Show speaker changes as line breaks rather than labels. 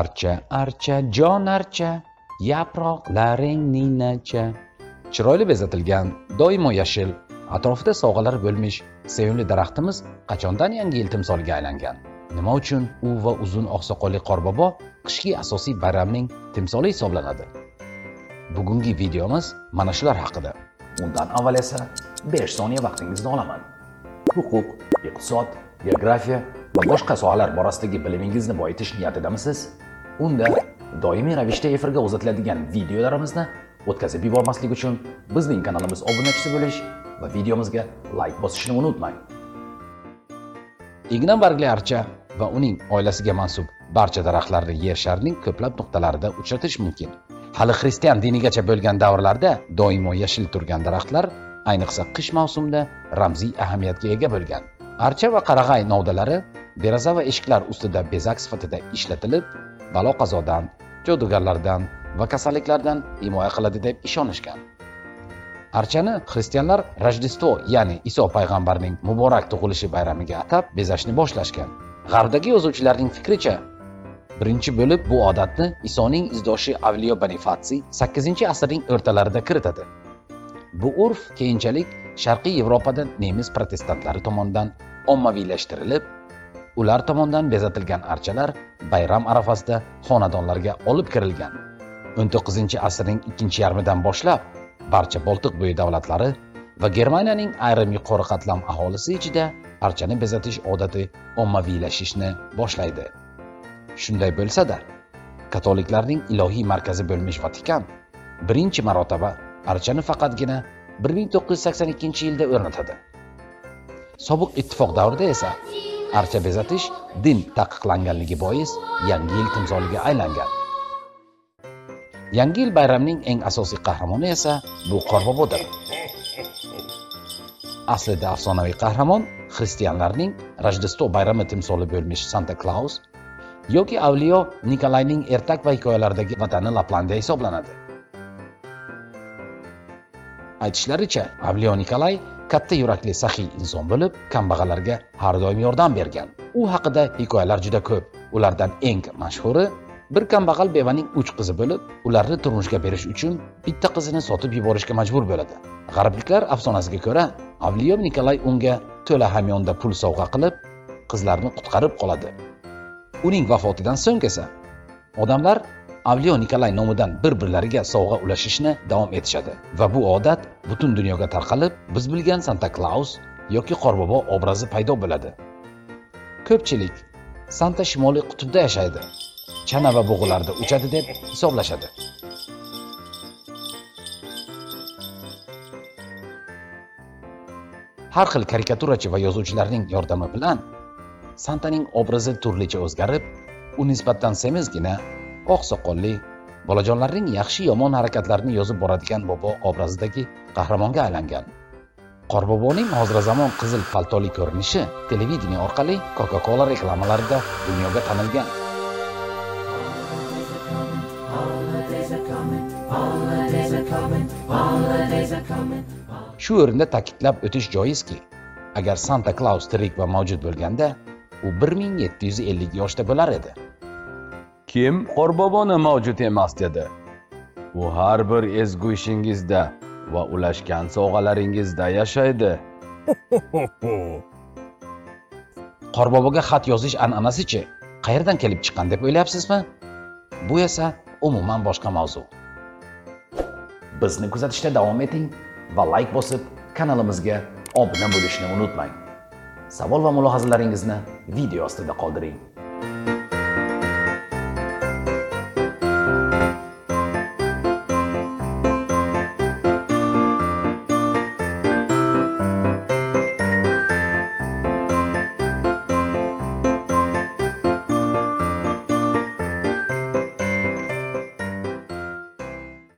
archa archa jon archa yaproqlaring ninacha chiroyli bezatilgan doimo yashil atrofida sovg'alar bo'lmish sevimli daraxtimiz qachondan yangi yil timsoliga aylangan? Nima uchun u va uzun oqsoqolli qorbobo qishki asosiy bayramning timsoli hisoblanadi? Bugungi videomiz mana shular haqida. Undan avval esa 5 soniya vaqtingizni olaman. Huquq iqtisod geografiya va boshqa sohalar borasidagi bilimingizni boyitish niyatidamisiz? Unda doimiy ravishda efirga uzatiladigan videolarimizni o'tkazib yubormaslik uchun bizning kanalimiz obunachisi bo'lish va videomizga layk bosishni unutmang. Igna bargli archa va uning oilasiga mansub barcha daraxtlarni yer sharining ko'plab nuqtalarida uchratish mumkin. Hali xristian dinigacha bo'lgan davrlarda doimo yashil turgan daraxtlar ayniqsa qish mavsumida ramziy ahamiyatga ega bo'lgan. Archa va qarag'ay novdalari deraza va eshiklar ustida bezak sifatida ishlatilib balo qazodan jodugarlardan va kasalliklardan himoya qiladi deb ishonishgan. Archani xristianlar rojdestvo ya'ni iso payg'ambarning muborak tug'ilishi bayramiga atab bezashni boshlashgan. G'arbdagi yozuvchilarning fikricha birinchi bo'lib bu odatni isoning izdoshi avliyo bonifatsiy 8 asrning o'rtalarida kiritadi. Bu urf keyinchalik sharqiy yevropada nemis protestantlari tomonidan ommaviylashtirilib ular tomonidan bezatilgan archalar bayram arafasida xonadonlarga olib kirilgan. 19 asrning ikkinchi yarmidan boshlab barcha boltiq bo'yi davlatlari va germaniyaning ayrim yuqori qatlam aholisi ichida archani bezatish odati ommaviylashishni boshlaydi. Shunday bo'lsa-da katoliklarning ilohiy markazi bo'lmish vatikan birinchi marotaba archani faqatgina 1982 yilda o'rnatadi. Sobiq ittifoq davrida esa archa bezatish din taqiqlanganligi bois yangi yil timsoliga aylangan. Yangi yil bayramining eng asosiy qahramoni esa bu qorbobodir aslida afsonaviy qahramon xristianlarning rojdestvo bayrami timsoli bo'lmish santa klaus yoki avliyo nikolayning ertak va hikoyalaridagi vatani laplandiya hisoblanadi. Aytishlaricha avliyo nikolay katta yurakli saxiy inson bo'lib kambag'allarga har doim yordam bergan. U haqida hikoyalar juda ko'p. Ulardan eng mashhuri bir kambag'al bevaning uch qizi bo'lib ularni turmushga berish uchun bitta qizini sotib yuborishga majbur bo'ladi. G'arbliklar afsonasiga ko'ra avliyo nikolay unga to'la hamyonda pul sovg'a qilib qizlarni qutqarib qoladi. Uning vafotidan so'ng esa odamlar avliyo nikolay nomidan bir birlariga sovg'a ulashishni davom etishadi. Va bu odat butun dunyoga tarqalib biz bilgan santa klaus yoki qorbobo obrazi paydo bo'ladi. Ko'pchilik santa shimoliy qutbda yashaydi. Chana va bug'ularda uchadi deb hisoblashadi. Har xil karikaturachi va yozuvchilarning yordami bilan santaning obrazi turlicha o'zgarib u nisbatan semizgina oq soqolli bolajonlarning yaxshi yomon harakatlarini yozib boradigan bobo obrazidagi qahramonga aylangan. Qorboboning hozirazamon qizil paltoli ko'rinishi televideniye orqali coca cola reklamalarida dunyoga tanilgan. Shu o'rinda ta'kidlab o'tish joizki agar santa klaus tirik va mavjud bo'lganda u 1750 yoshda bo'lar edi. Kim? Qorboboni mavjud emas dedi. U har bir ezgu ishingizda va ulashgan sovg'alaringizda yashaydi. Qorboboga xat yozish an'anasichi qayerdan kelib chiqqan deb o'ylayapsizmi? Bu esa umuman boshqa mavzu. Bizni kuzatishda davom eting va layk bosib kanalimizga obuna bo'lishni unutmang. Savol va mulohazalaringizni video ostida qoldiring.